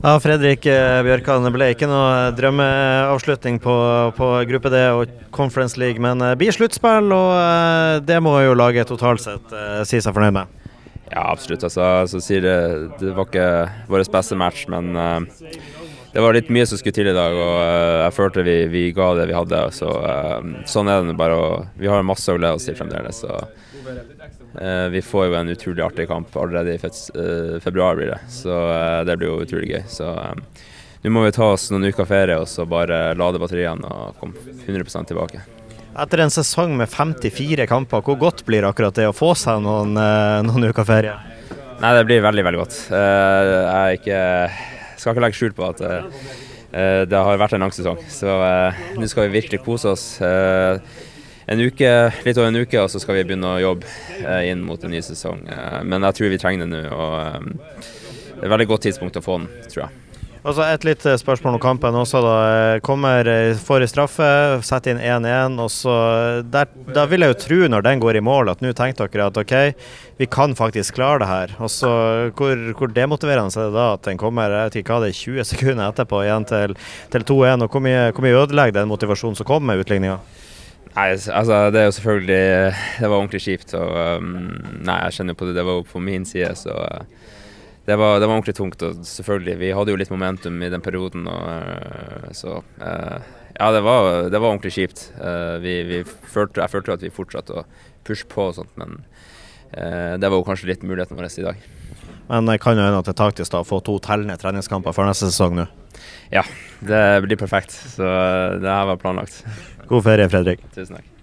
Ja, Fredrik eh, Bjørkan, ble ikke noe drømmeavslutning på, på gruppe D og Conference League, men det blir sluttspill, og eh, det må jo laget totalt sett eh, si seg fornøyd med? Ja, absolutt. Altså, så sier det, det var ikke vår beste match, men uh, det var litt mye som skulle til i dag. og uh, Jeg følte vi, vi, ga det vi hadde. Så, uh, sånn er det bare. Og vi har masse å glede oss til fremdeles. Så Eh, vi får jo en utrolig artig kamp allerede i eh, februar, blir det. Så eh, det blir jo utrolig gøy. Så nå må vi ta oss noen uker ferie og så bare lade batteriene og komme 100% tilbake. Etter en sesong med 54 kamper, hvor godt blir akkurat det å få seg noen, noen uker ferie? Nei, Det blir veldig veldig godt. Jeg er ikke, skal ikke legge skjul på at det har vært en lang sesong. Så nå skal vi virkelig kose oss en uke, litt over en uke, og så skal vi begynne å jobbe inn mot en ny sesong. Men jeg tror vi trenger det nå. og eh, Det er et veldig godt tidspunkt å få den, tror jeg. Altså Et litt spørsmål om kampen også. da Kommer får i straffe, setter inn 1-1. og så der, Da vil jeg jo tro, når den går i mål, at nå tenkte dere at OK, vi kan faktisk klare det her. Og så Hvor, hvor demotiverende er det da at den kommer jeg vet ikke hva det er, 20 sekunder etterpå igjen til, til 2-1? og Hvor mye, hvor mye ødelegger den motivasjonen som kommer med utligninga? Nei, altså det er jo selvfølgelig Det var ordentlig kjipt. Og, um, nei, jeg kjenner på det. Det var jo på min side, så uh, det, var, det var, ordentlig tungt. Og selvfølgelig, vi hadde jo litt momentum i den perioden, og, uh, så uh, Ja, det var, det var, ordentlig kjipt. Uh, vi, vi følte, jeg følte at vi fortsatte å pushe på og sånt, men det var jo kanskje litt muligheten vår i dag. Men det kan jo hende at det er taktisk da, å få to tellende treningskamper før neste sesong nå? Ja, det blir perfekt. Så det her var planlagt. God ferie, Fredrik. Tusen takk.